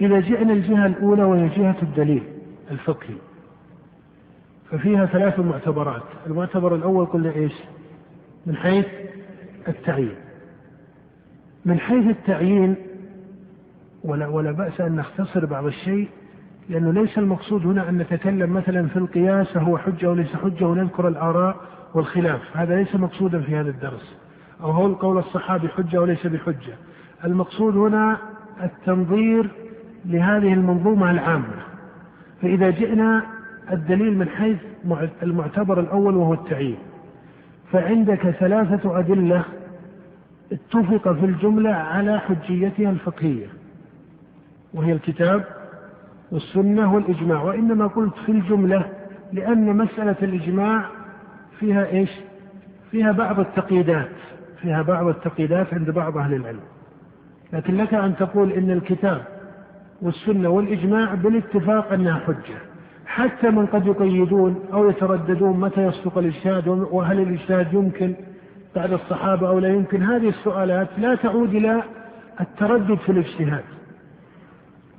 إذا جئنا الجهة الأولى وهي جهة الدليل الفقهي ففيها ثلاث معتبرات. المعتبر الأول قلنا إيش؟ من حيث التعيين. من حيث التعيين ولا ولا بأس أن نختصر بعض الشيء لأنه ليس المقصود هنا أن نتكلم مثلا في القياس هو حجة وليس حجة ونذكر الآراء والخلاف. هذا ليس مقصودا في هذا الدرس. أو هو قول الصحابي حجة وليس بحجة. المقصود هنا التنظير لهذه المنظومة العامة. فإذا جئنا الدليل من حيث المعتبر الأول وهو التعيين. فعندك ثلاثة أدلة اتفق في الجملة على حجيتها الفقهية. وهي الكتاب والسنة والإجماع. وإنما قلت في الجملة لأن مسألة الإجماع فيها إيش؟ فيها بعض التقييدات. فيها بعض التقييدات عند بعض أهل العلم. لكن لك أن تقول إن الكتاب والسنة والإجماع بالاتفاق أنها حجة. حتى من قد يقيدون أو يترددون متى يصدق الإجتهاد وهل الإجتهاد يمكن بعد الصحابة أو لا يمكن هذه السؤالات لا تعود إلى التردد في الاجتهاد.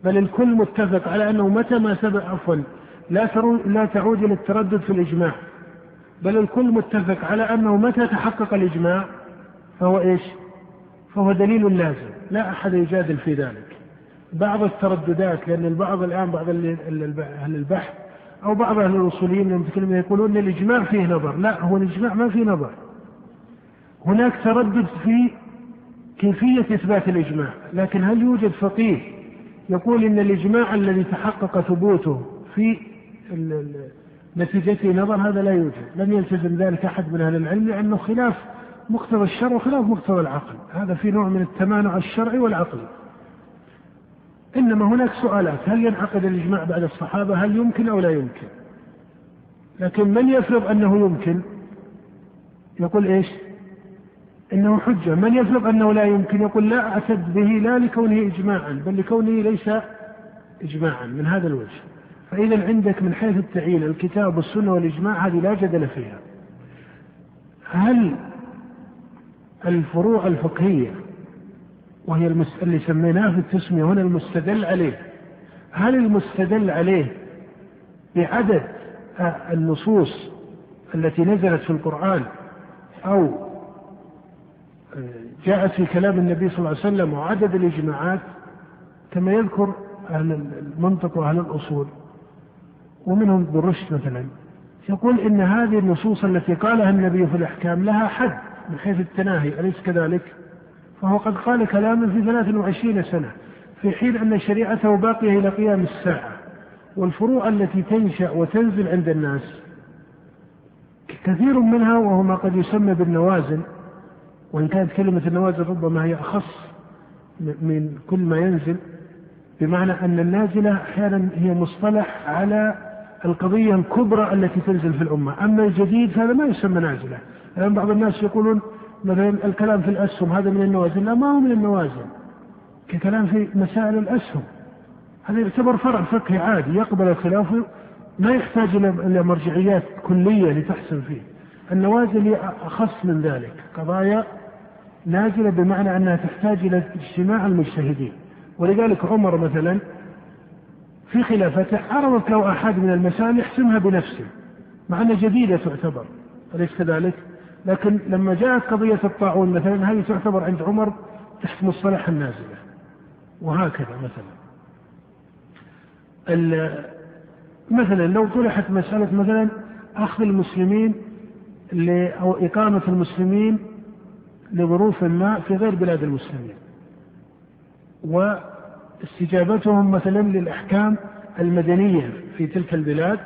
بل الكل متفق على أنه متى ما سبق عفوا لا لا تعود إلى التردد في الإجماع. بل الكل متفق على أنه متى تحقق الإجماع فهو إيش؟ فهو دليل لازم. لا أحد يجادل في ذلك. بعض الترددات لأن البعض الآن بعض أهل البحث أو بعض أهل الأصوليين المتكلمين يقولون أن الإجماع فيه نظر. لا هو الإجماع ما فيه نظر. هناك تردد في كيفية إثبات الإجماع. لكن هل يوجد فقيه يقول إن الإجماع الذي تحقق ثبوته في نتيجته نظر؟ هذا لا يوجد. لم يلتزم ذلك أحد من أهل العلم لأنه خلاف مقتضى الشرع وخلاف مقتضى العقل. هذا في نوع من التمانع الشرعي والعقلي. إنما هناك سؤالات. هل ينعقد الإجماع بعد الصحابة؟ هل يمكن أو لا يمكن؟ لكن من يفرض أنه يمكن؟ يقول إيش؟ إنه حجة. من يفرض أنه لا يمكن؟ يقول لا أعتد به لا لكونه إجماعا بل لكونه ليس إجماعا من هذا الوجه. فإذا عندك من حيث التعيين الكتاب والسنة والإجماع هذه لا جدل فيها. هل الفروع الفقهية وهي اللي سميناه في التسمية هنا المستدل عليه. هل المستدل عليه بعدد النصوص التي نزلت في القرآن أو جاءت في كلام النبي صلى الله عليه وسلم وعدد الإجماعات؟ كما يذكر أهل المنطق وأهل الأصول. ومنهم ابن رشد مثلا. يقول إن هذه النصوص التي قالها النبي في الأحكام لها حد من حيث التناهي أليس كذلك؟ فهو قد قال كلاما في 23 سنة في حين أن شريعته باقية إلى قيام الساعة. والفروع التي تنشأ وتنزل عند الناس كثير منها وهو ما قد يسمى بالنوازل وإن كانت كلمة النوازل ربما هي أخص من كل ما ينزل بمعنى أن النازلة أحيانا هي مصطلح على القضية الكبرى التي تنزل في الأمة. أما الجديد فهذا ما يسمى نازلة. الآن بعض الناس يقولون مثلا الكلام في الأسهم هذا من النوازل. لا ما هو من النوازل. ككلام في مسائل الأسهم. هذا يعتبر فرع فقهي عادي يقبل الخلاف ما يحتاج إلى مرجعيات كلية لتحسن فيه. النوازل أخص من ذلك. قضايا نازلة بمعنى أنها تحتاج إلى اجتماع المجتهدين. ولذلك عمر مثلا في خلافته عرضت له أحد من المسائل يحسمها بنفسه مع أنها جديدة تعتبر. أليس كذلك؟ لكن لما جاءت قضية الطاعون مثلا هذه تعتبر عند عمر تحت مصطلح النازلة؟ وهكذا مثلا. مثلا لو طرحت مسألة مثلا أخذ المسلمين أو إقامة المسلمين لظروف ما في غير بلاد المسلمين. واستجابتهم مثلا للأحكام المدنية في تلك البلاد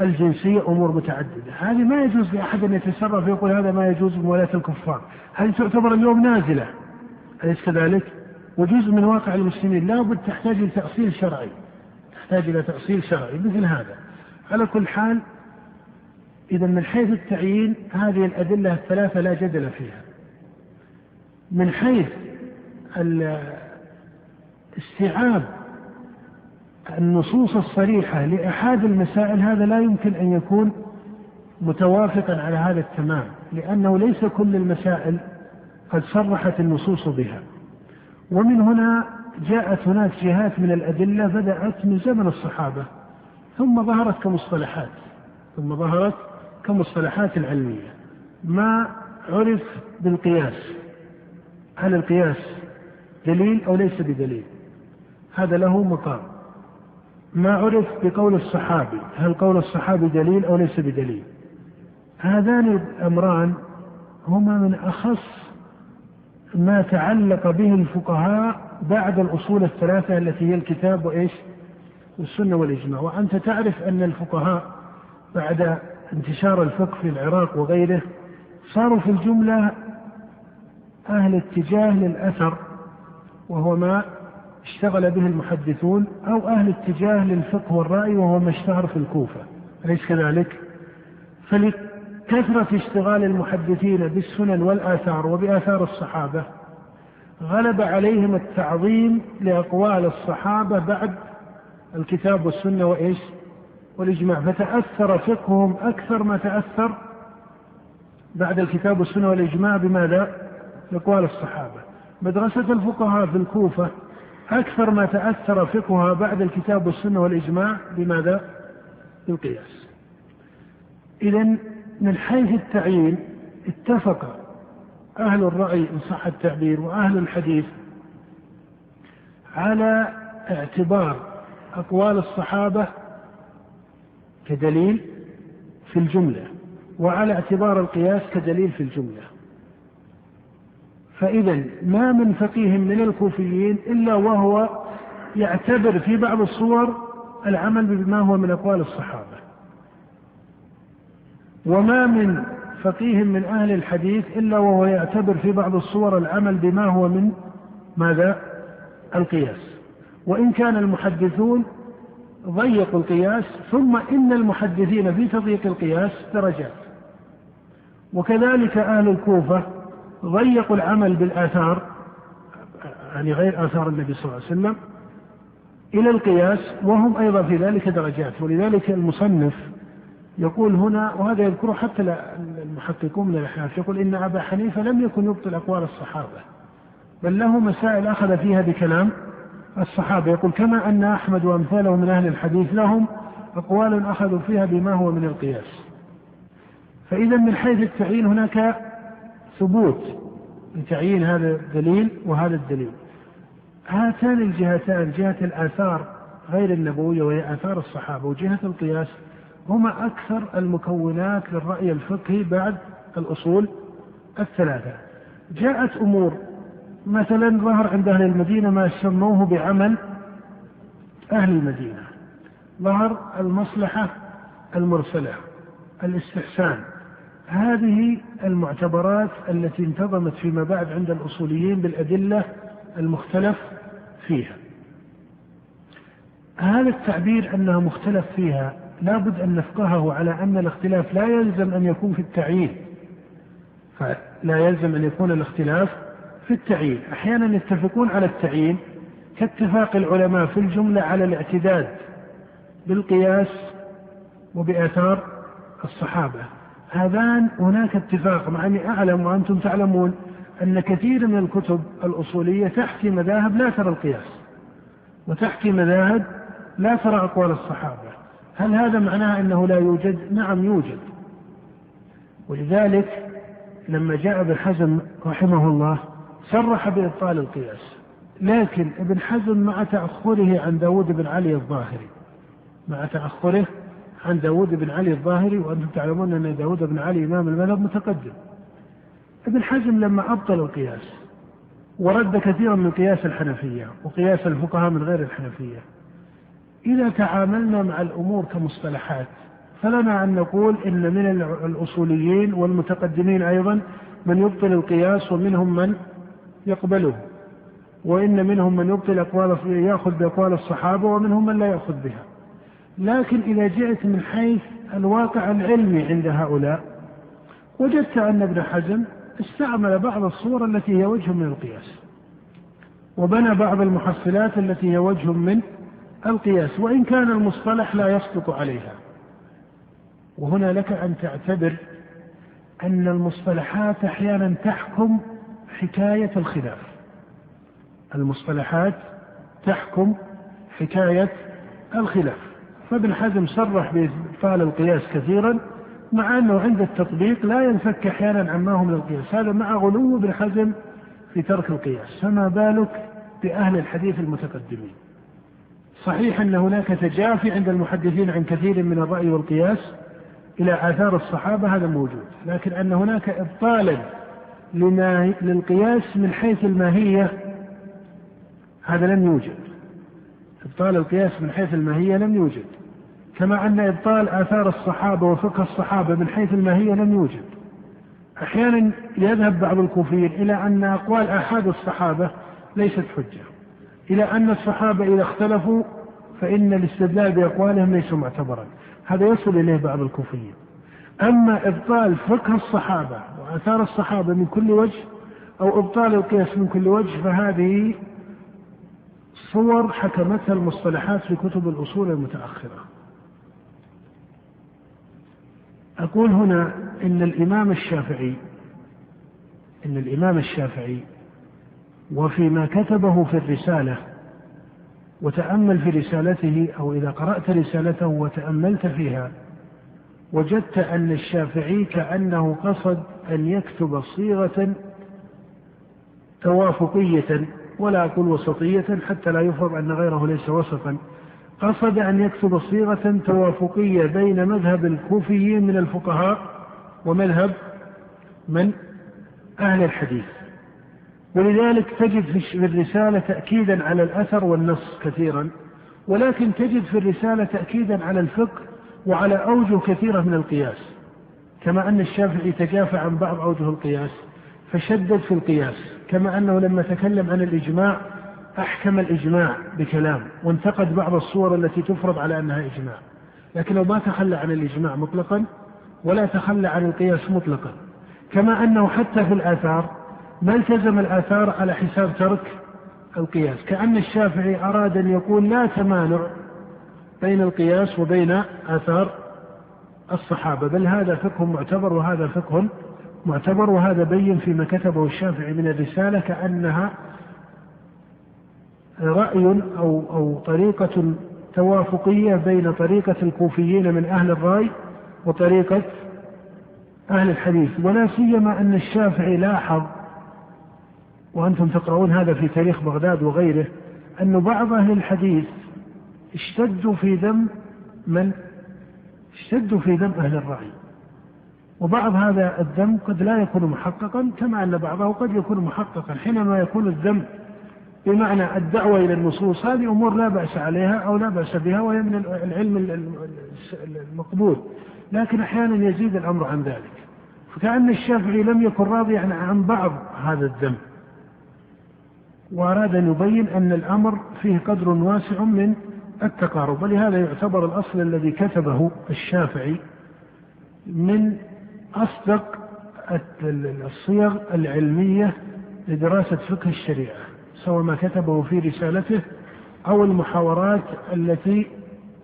الجنسية أمور متعددة. هذه ما يجوز لأحد أن يتصرف ويقول هذا ما يجوز موالاة الكفار. هذه تعتبر اليوم نازلة. أليس كذلك؟ وجزء من واقع المسلمين لابد تحتاج إلى تأصيل شرعي. تحتاج إلى تأصيل شرعي مثل هذا. على كل حال إذا من حيث التعيين هذه الأدلة الثلاثة لا جدل فيها. من حيث استيعاب النصوص الصريحة لأحد المسائل هذا لا يمكن أن يكون متوافقا على هذا التمام لأنه ليس كل المسائل قد صرحت النصوص بها. ومن هنا جاءت هناك جهات من الأدلة بدأت من زمن الصحابة ثم ظهرت كمصطلحات ثم ظهرت كمصطلحات العلمية. ما عرف بالقياس؟ هل القياس دليل أو ليس بدليل؟ هذا له مقام. ما عرف بقول الصحابي؟ هل قول الصحابي دليل أو ليس بدليل؟ هذان الأمران هما من أخص ما تعلق به الفقهاء بعد الأصول الثلاثة التي هي الكتاب وإيش؟ والسنة والإجماع. وأنت تعرف أن الفقهاء بعد انتشار الفقه في العراق وغيره صاروا في الجملة أهل اتجاه للأثر وهو ما اشتغل به المحدثون أو أهل اتجاه للفقه والرأي وهو ما اشتهر في الكوفة أليس كذلك؟ فلكثرة اشتغال المحدثين بالسنن والآثار وبآثار الصحابة غلب عليهم التعظيم لأقوال الصحابة بعد الكتاب والسنة وإيش؟ والإجماع فتأثر فقههم أكثر ما تأثر بعد الكتاب والسنة والإجماع بماذا؟ بأقوال الصحابة مدرسة الفقهاء في الكوفة أكثر ما تأثر فقهها بعد الكتاب والسنة والإجماع بماذا؟ بالقياس. إذا من حيث التعيين اتفق أهل الرأي إن صح التعبير وأهل الحديث على اعتبار أقوال الصحابة كدليل في الجملة وعلى اعتبار القياس كدليل في الجملة فإذا ما من فقيه من الكوفيين إلا وهو يعتبر في بعض الصور العمل بما هو من أقوال الصحابة. وما من فقيه من أهل الحديث إلا وهو يعتبر في بعض الصور العمل بما هو من ماذا؟ القياس. وإن كان المحدثون ضيقوا القياس ثم إن المحدثين في تضييق القياس درجات. وكذلك أهل الكوفة ضيقوا العمل بالآثار يعني غير آثار النبي صلى الله عليه وسلم إلى القياس وهم أيضا في ذلك درجات. ولذلك المصنف يقول هنا وهذا يذكره حتى المحققون من الأحناف يقول إن أبا حنيفة لم يكن يبطل أقوال الصحابة بل له مسائل أخذ فيها بكلام الصحابة. يقول كما أن أحمد وأمثاله من أهل الحديث لهم أقوال أخذوا فيها بما هو من القياس. فإذا من حيث التعيين هناك ثبوت لتعيين هذا الدليل وهذا الدليل. هاتان الجهتان جهة الآثار غير النبوية وهي آثار الصحابة وجهة القياس هما أكثر المكونات للرأي الفقهي بعد الأصول الثلاثة. جاءت أمور مثلا ظهر عند أهل المدينة ما سموه بعمل أهل المدينة. ظهر المصلحة المرسلة الاستحسان. هذه المعتبرات التي انتظمت فيما بعد عند الأصوليين بالأدلة المختلف فيها. هذا التعبير أنها مختلف فيها لابد أن نفقهه على أن الاختلاف لا يلزم أن يكون في التعيين. فلا يلزم أن يكون الاختلاف في التعيين. أحيانا يتفقون على التعيين كاتفاق العلماء في الجملة على الاعتداد بالقياس وبآثار الصحابة. هذان هناك اتفاق مع أني أعلم وأنتم تعلمون أن كثير من الكتب الأصولية تحكي مذاهب لا ترى القياس وتحكي مذاهب لا ترى أقوال الصحابة. هل هذا معناه أنه لا يوجد؟ نعم يوجد. ولذلك لما جاء ابن حزم رحمه الله صرح بإبطال القياس. لكن ابن حزم مع تأخره عن داود بن علي الظاهري مع تأخره عن داود بن علي الظاهري وأنتم تعلمون أن داود بن علي إمام المذهب متقدم. ابن حزم لما أبطل القياس ورد كثيرا من قياس الحنفية وقياس الفقهاء من غير الحنفية. إذا تعاملنا مع الأمور كمصطلحات فلنا أن نقول إن من الأصوليين والمتقدمين أيضا من يبطل القياس ومنهم من يقبله. وإن منهم من يبطل أقوال يأخذ بأقوال الصحابة ومنهم من لا يأخذ بها. لكن إذا جئت من حيث الواقع العلمي عند هؤلاء وجدت أن ابن حزم استعمل بعض الصور التي هي وجه من القياس وبنى بعض المحصلات التي هي وجه من القياس وإن كان المصطلح لا يصدق عليها. وهنا لك أن تعتبر أن المصطلحات أحيانا تحكم حكاية الخلاف. المصطلحات تحكم حكاية الخلاف. فابن حزم صرح بإبطال القياس كثيرا مع أنه عند التطبيق لا ينفك أحيانا عما هو من القياس. هذا مع غلو ابن حزم في ترك القياس. فما بالك بأهل الحديث المتقدمين؟ صحيح أن هناك تجافي عند المحدثين عن كثير من الرأي والقياس إلى آثار الصحابة هذا موجود. لكن أن هناك إبطالا لما للقياس من حيث الماهية هذا لم يوجد. إبطال القياس من حيث الماهية لم يوجد. كما أن إبطال آثار الصحابة وفقه الصحابة من حيث الماهية لم يوجد. أحيانا يذهب بعض الكوفيين إلى أن أقوال آحاد الصحابة ليست حجة. إلى أن الصحابة إذا اختلفوا فإن الاستدلال بأقوالهم ليس معتبرا. هذا يصل إليه بعض الكوفيين. أما إبطال فقه الصحابة وآثار الصحابة من كل وجه أو إبطال القياس من كل وجه فهذه صور حكمتها المصطلحات في كتب الأصول المتأخرة. أقول هنا إن الإمام الشافعي إن الإمام الشافعي وفيما كتبه في الرسالة وتأمل في رسالته أو إذا قرأت رسالته وتأملت فيها وجدت أن الشافعي كأنه قصد أن يكتب صيغة توافقية ولا أقول وسطية حتى لا يفرض أن غيره ليس وسطا. قصد أن يكتب صيغة توافقية بين مذهب الكوفيين من الفقهاء ومذهب من؟ أهل الحديث. ولذلك تجد في الرسالة تأكيدا على الأثر والنص كثيرا ولكن تجد في الرسالة تأكيدا على الفقه وعلى أوجه كثيرة من القياس. كما أن الشافعي تجافى عن بعض أوجه القياس فشدد في القياس. كما أنه لما تكلم عن الإجماع أحكم الإجماع بكلام وانتقد بعض الصور التي تفرض على أنها إجماع. لكنه ما تخلى عن الإجماع مطلقا ولا تخلى عن القياس مطلقا. كما أنه حتى في الآثار ما التزم الآثار على حساب ترك القياس. كأن الشافعي أراد أن يقول لا تمانع بين القياس وبين آثار الصحابة بل هذا فقه معتبر وهذا فقه معتبر وهذا بين فيما كتبه الشافعي من الرسالة كأنها رأي أو أو طريقة توافقية بين طريقة الكوفيين من أهل الرأي وطريقة أهل الحديث. ولا سيما أن الشافعي لاحظ وأنتم تقرؤون هذا في تاريخ بغداد وغيره أن بعض أهل الحديث اشتدوا في ذم من؟ اشتدوا في ذم أهل الرأي. وبعض هذا الذم قد لا يكون محققا كما أن بعضه قد يكون محققا حينما يكون الذم بمعنى الدعوة إلى النصوص هذه أمور لا بأس عليها أو لا بأس بها وهي من العلم المقبول. لكن أحيانا يزيد الأمر عن ذلك. فكأن الشافعي لم يكن راضيا عن بعض هذا الذم وأراد أن يبين أن الأمر فيه قدر واسع من التقارب. ولهذا يعتبر الأصل الذي كتبه الشافعي من أصدق الصيغ العلمية لدراسة فقه الشريعة. سواء ما كتبه في رسالته أو المحاورات التي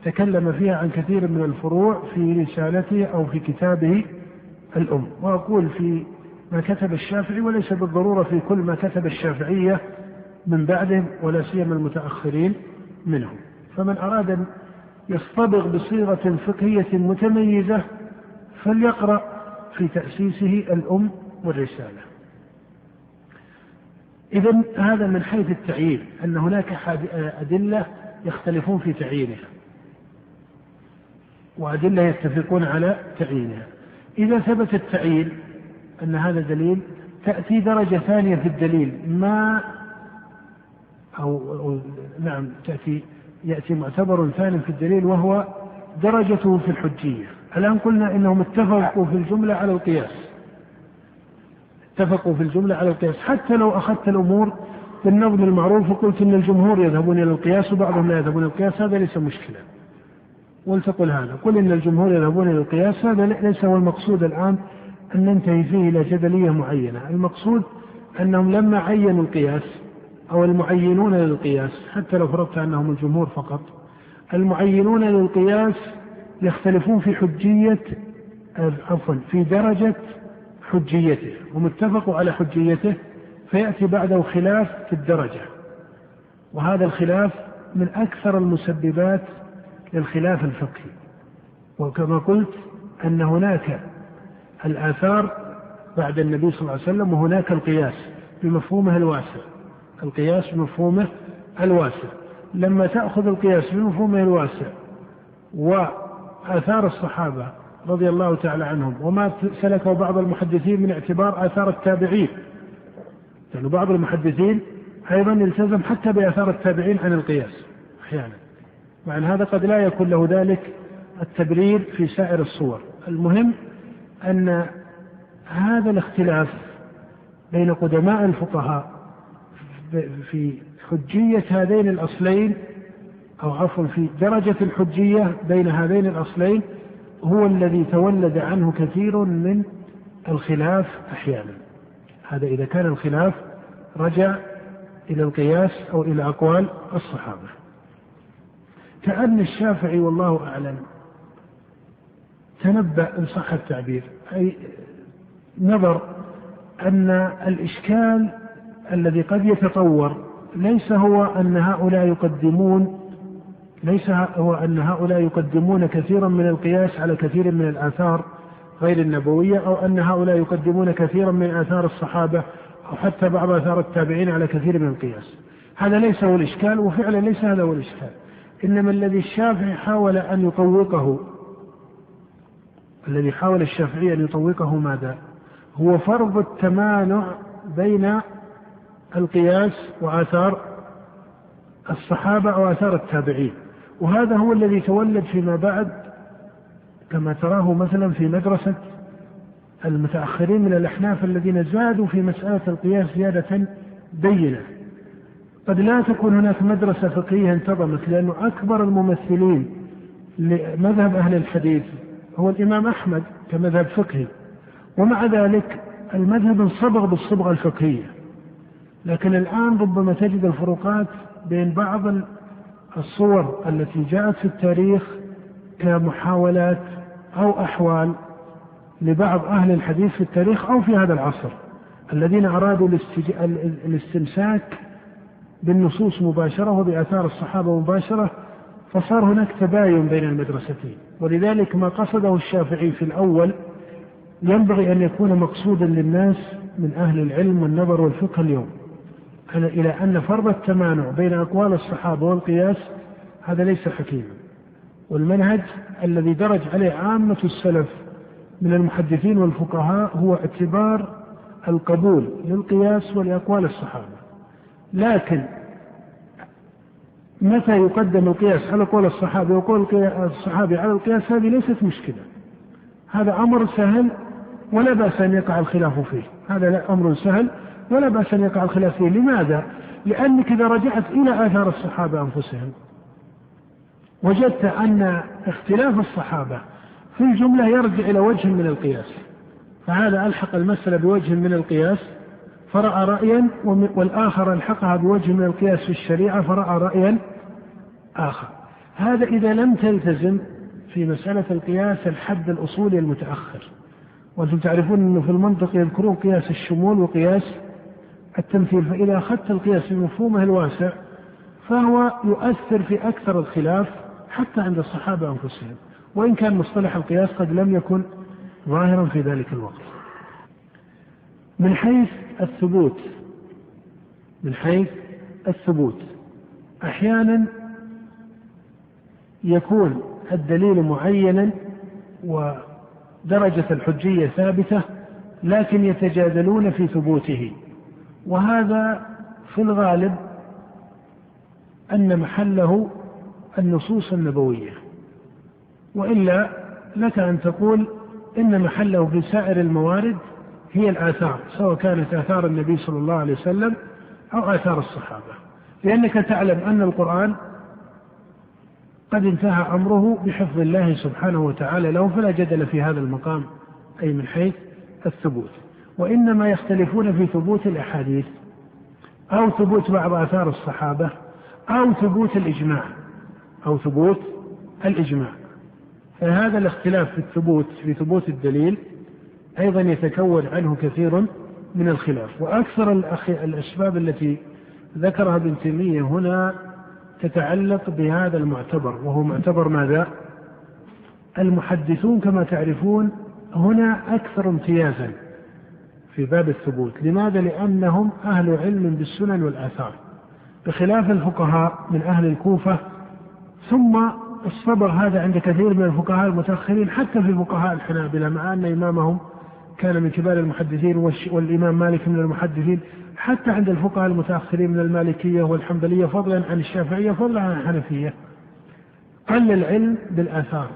تكلم فيها عن كثير من الفروع في رسالته أو في كتابه الأم. وأقول في ما كتب الشافعي وليس بالضرورة في كل ما كتب الشافعية من بعدهم ولا سيما المتأخرين منهم. فمن أراد أن يصطبغ بصيغة فقهية متميزة فليقرأ في تأسيسه الأم والرسالة. إذا هذا من حيث التعيين أن هناك أدلة يختلفون في تعيينها. وأدلة يتفقون على تعيينها. إذا ثبت التعيين أن هذا دليل تأتي درجة ثانية في الدليل. ما أو, نعم تأتي يأتي معتبر ثاني في الدليل وهو درجته في الحجية. الآن قلنا إنهم اتفقوا في الجملة على القياس. اتفقوا في الجملة على القياس. حتى لو أخذت الأمور بالنظم المعروف وقلت أن الجمهور يذهبون إلى القياس وبعضهم لا يذهبون إلى القياس هذا ليس مشكلة. ولتقل هذا. قل إن الجمهور يذهبون إلى القياس هذا ليس هو المقصود الآن أن ننتهي فيه إلى جدلية معينة. المقصود أنهم لما عينوا القياس أو المعينون للقياس حتى لو فرضت أنهم الجمهور فقط المعينون للقياس يختلفون في حجية عفوا في درجة حجيته هم اتفقوا على حجيته فيأتي بعده خلاف في الدرجة. وهذا الخلاف من أكثر المسببات للخلاف الفقهي. وكما قلت أن هناك الآثار بعد النبي صلى الله عليه وسلم وهناك القياس بمفهومه الواسع. القياس بمفهومه الواسع. لما تأخذ القياس بمفهومه الواسع وآثار الصحابة رضي الله تعالى عنهم. وما سلكه بعض المحدثين من اعتبار آثار التابعين. يعني بعض المحدثين أيضا يلتزم حتى بآثار التابعين عن القياس أحيانا. مع أن هذا قد لا يكون له ذلك التبرير في سائر الصور. المهم أن هذا الاختلاف بين قدماء الفقهاء في حجية هذين الأصلين أو عفوا في درجة الحجية بين هذين الأصلين هو الذي تولد عنه كثير من الخلاف أحيانا. هذا إذا كان الخلاف رجع إلى القياس أو إلى أقوال الصحابة. كأن الشافعي والله أعلم تنبأ إن صح التعبير أي نظر أن الإشكال الذي قد يتطور ليس هو أن هؤلاء يقدمون ليس هو أن هؤلاء يقدمون كثيرا من القياس على كثير من الآثار غير النبوية أو أن هؤلاء يقدمون كثيرا من آثار الصحابة أو حتى بعض آثار التابعين على كثير من القياس. هذا ليس هو الإشكال وفعلا ليس هذا هو الإشكال. إنما الذي الشافعي حاول أن يطوقه الذي حاول الشافعي أن يطوقه ماذا؟ هو فرض التمانع بين القياس وآثار الصحابة أو آثار التابعين. وهذا هو الذي تولد فيما بعد كما تراه مثلا في مدرسة المتأخرين من الأحناف الذين زادوا في مسألة القياس زيادة بينة. قد لا تكون هناك مدرسة فقهية انتظمت لأنه أكبر الممثلين لمذهب أهل الحديث هو الإمام أحمد كمذهب فقهي. ومع ذلك المذهب انصبغ بالصبغة الفقهية. لكن الآن ربما تجد الفروقات بين بعض الصور التي جاءت في التاريخ كمحاولات أو أحوال لبعض أهل الحديث في التاريخ أو في هذا العصر الذين أرادوا الاستمساك بالنصوص مباشرة وبآثار الصحابة مباشرة فصار هناك تباين بين المدرستين ولذلك ما قصده الشافعي في الأول ينبغي أن يكون مقصودا للناس من أهل العلم والنظر والفقه اليوم. إلى أن فرض التمانع بين أقوال الصحابة والقياس هذا ليس حكيما. والمنهج الذي درج عليه عامة السلف من المحدثين والفقهاء هو اعتبار القبول للقياس ولأقوال الصحابة. لكن متى يقدم القياس على قول الصحابة وقول الصحابي على القياس؟ هذه ليست مشكلة. هذا أمر سهل ولا بأس أن يقع الخلاف فيه. هذا أمر سهل ولا بأس أن يقع الخلاف فيه. لماذا؟ لأنك إذا رجعت إلى آثار الصحابة أنفسهم وجدت أن اختلاف الصحابة في الجملة يرجع إلى وجه من القياس. فهذا ألحق المسألة بوجه من القياس فرأى رأيا والآخر ألحقها بوجه من القياس في الشريعة فرأى رأيا آخر. هذا إذا لم تلتزم في مسألة القياس الحد الأصولي المتأخر. وأنتم تعرفون أنه في المنطق يذكرون قياس الشمول وقياس التمثيل فإذا أخذت القياس بمفهومه الواسع فهو يؤثر في أكثر الخلاف حتى عند الصحابة أنفسهم. وإن كان مصطلح القياس قد لم يكن ظاهرا في ذلك الوقت. من حيث الثبوت من حيث الثبوت أحيانا يكون الدليل معينا ودرجة الحجية ثابتة لكن يتجادلون في ثبوته. وهذا في الغالب أن محله النصوص النبوية وإلا لك أن تقول إن محله في سائر الموارد هي الآثار سواء كانت آثار النبي صلى الله عليه وسلم أو آثار الصحابة. لأنك تعلم أن القرآن قد انتهى أمره بحفظ الله سبحانه وتعالى له فلا جدل في هذا المقام أي من حيث الثبوت. وإنما يختلفون في ثبوت الأحاديث أو ثبوت بعض آثار الصحابة أو ثبوت الإجماع أو ثبوت الإجماع. فهذا الاختلاف في الثبوت في ثبوت الدليل أيضا يتكون عنه كثير من الخلاف. وأكثر الأسباب التي ذكرها ابن تيمية هنا تتعلق بهذا المعتبر وهو معتبر ماذا؟ المحدثون كما تعرفون هنا أكثر امتيازا. في باب الثبوت. لماذا؟ لأنهم أهل علم بالسنن والآثار. بخلاف الفقهاء من أهل الكوفة ثم الصبر هذا عند كثير من الفقهاء المتأخرين حتى في فقهاء الحنابلة مع أن إمامهم كان من كبار المحدثين والإمام مالك من المحدثين. حتى عند الفقهاء المتأخرين من المالكية والحنبلية فضلا عن الشافعية فضلا عن الحنفية. قل العلم بالآثار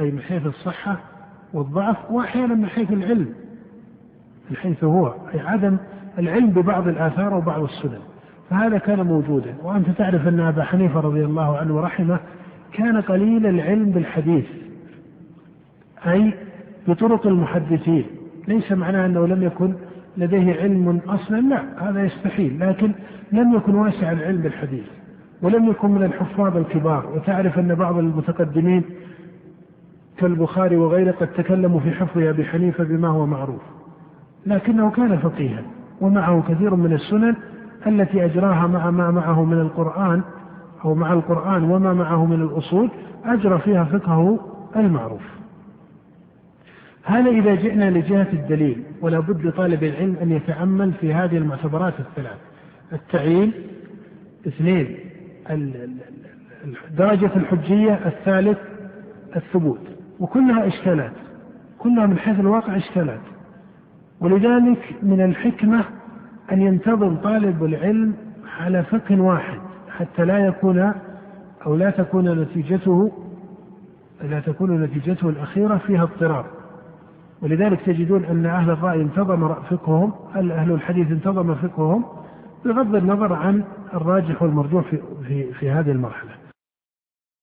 أي من حيث الصحة والضعف وأحيانا من حيث العلم. من حيث هو أي عدم العلم ببعض الآثار وبعض السنن. فهذا كان موجودا. وأنت تعرف أن أبا حنيفة رضي الله عنه ورحمه كان قليل العلم بالحديث أي بطرق المحدثين. ليس معناه أنه لم يكن لديه علم أصلا لا هذا يستحيل لكن لم يكن واسع العلم بالحديث. ولم يكن من الحفاظ الكبار. وتعرف أن بعض المتقدمين كالبخاري وغيره قد تكلموا في حفظ أبي حنيفة بما هو معروف. لكنه كان فقيها ومعه كثير من السنن التي أجراها مع ما معه من القرآن أو مع القرآن وما معه من الأصول أجرى فيها فقهه المعروف. هذا إذا جئنا لجهة الدليل ولا بد لطالب العلم أن يتأمل في هذه المعتبرات الثلاث. التعيين اثنين درجة الحجية الثالث الثبوت. وكلها إشكالات. كلها من حيث الواقع إشكالات. ولذلك من الحكمة أن ينتظم طالب العلم على فقه واحد حتى لا يكون أو لا تكون نتيجته لا تكون نتيجته الأخيرة فيها اضطراب. ولذلك تجدون أن أهل الرأي انتظم فقههم أهل الحديث انتظم فقههم؟ بغض النظر عن الراجح والمرجوح في, في, في هذه المرحلة.